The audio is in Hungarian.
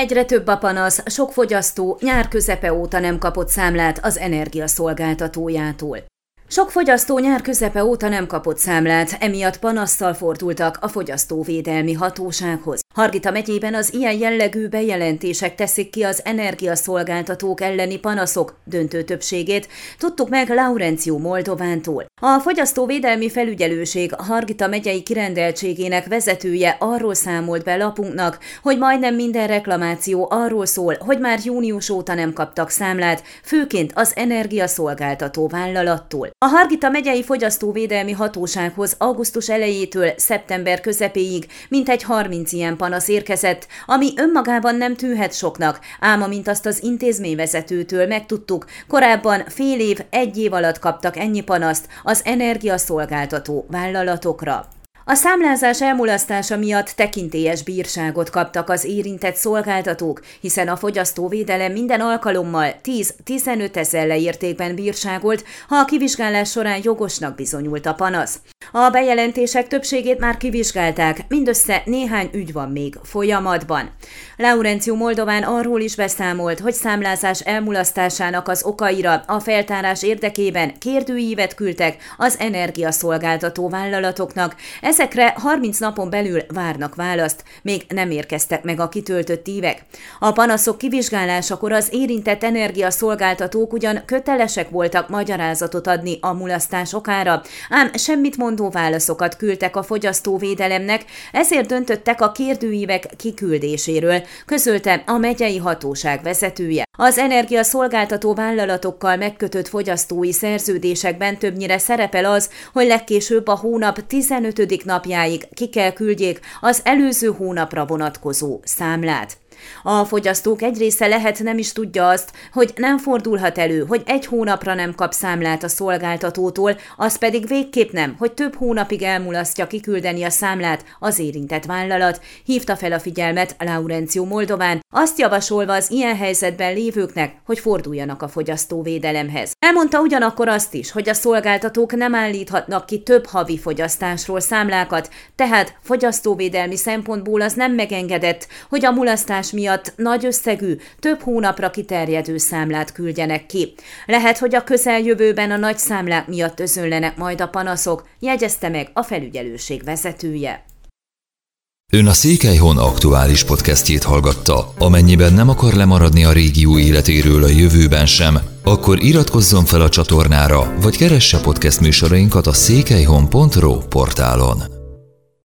Egyre több a panasz, sok fogyasztó nyár közepe óta nem kapott számlát az energiaszolgáltatójától. Sok fogyasztó nyár közepe óta nem kapott számlát, emiatt panasszal fordultak a fogyasztóvédelmi hatósághoz. Hargita megyében az ilyen jellegű bejelentések teszik ki az energiaszolgáltatók elleni panaszok döntő többségét, tudtuk meg Laurenció Moldovántól. A Fogyasztóvédelmi Felügyelőség Hargita megyei kirendeltségének vezetője arról számolt be lapunknak, hogy majdnem minden reklamáció arról szól, hogy már június óta nem kaptak számlát, főként az energiaszolgáltató vállalattól. A Hargita megyei Fogyasztóvédelmi Hatósághoz augusztus elejétől szeptember közepéig mintegy 30 ilyen panasz érkezett, ami önmagában nem tűhet soknak, ám amint azt az intézményvezetőtől megtudtuk, korábban fél év, egy év alatt kaptak ennyi panaszt az energiaszolgáltató vállalatokra. A számlázás elmulasztása miatt tekintélyes bírságot kaptak az érintett szolgáltatók, hiszen a fogyasztóvédelem minden alkalommal 10-15 ezer leértékben bírságolt, ha a kivizsgálás során jogosnak bizonyult a panasz. A bejelentések többségét már kivizsgálták, mindössze néhány ügy van még folyamatban. Laurenció Moldován arról is beszámolt, hogy számlázás elmulasztásának az okaira a feltárás érdekében kérdőívet küldtek az energiaszolgáltató vállalatoknak. Ezekre 30 napon belül várnak választ, még nem érkeztek meg a kitöltött ívek. A panaszok kivizsgálásakor az érintett energiaszolgáltatók ugyan kötelesek voltak magyarázatot adni a mulasztás okára, ám semmit mondó válaszokat küldtek a fogyasztóvédelemnek, ezért döntöttek a kérdőívek kiküldéséről, közölte a megyei hatóság vezetője. Az energiaszolgáltató vállalatokkal megkötött fogyasztói szerződésekben többnyire szerepel az, hogy legkésőbb a hónap 15. napjáig ki kell küldjék az előző hónapra vonatkozó számlát. A fogyasztók egy része lehet nem is tudja azt, hogy nem fordulhat elő, hogy egy hónapra nem kap számlát a szolgáltatótól, az pedig végképp nem, hogy több hónapig elmulasztja kiküldeni a számlát az érintett vállalat, hívta fel a figyelmet Laurenció Moldován, azt javasolva az ilyen helyzetben lévőknek, hogy forduljanak a fogyasztóvédelemhez. Elmondta ugyanakkor azt is, hogy a szolgáltatók nem állíthatnak ki több havi fogyasztásról számlákat, tehát fogyasztóvédelmi szempontból az nem megengedett, hogy a mulasztás miatt nagy összegű, több hónapra kiterjedő számlát küldjenek ki. Lehet, hogy a közeljövőben a nagy számlák miatt özönlenek majd a panaszok, jegyezte meg a felügyelőség vezetője. Ön a Székelyhon aktuális podcastjét hallgatta. Amennyiben nem akar lemaradni a régió életéről a jövőben sem, akkor iratkozzon fel a csatornára, vagy keresse podcast műsorainkat a székelyhon.pro portálon.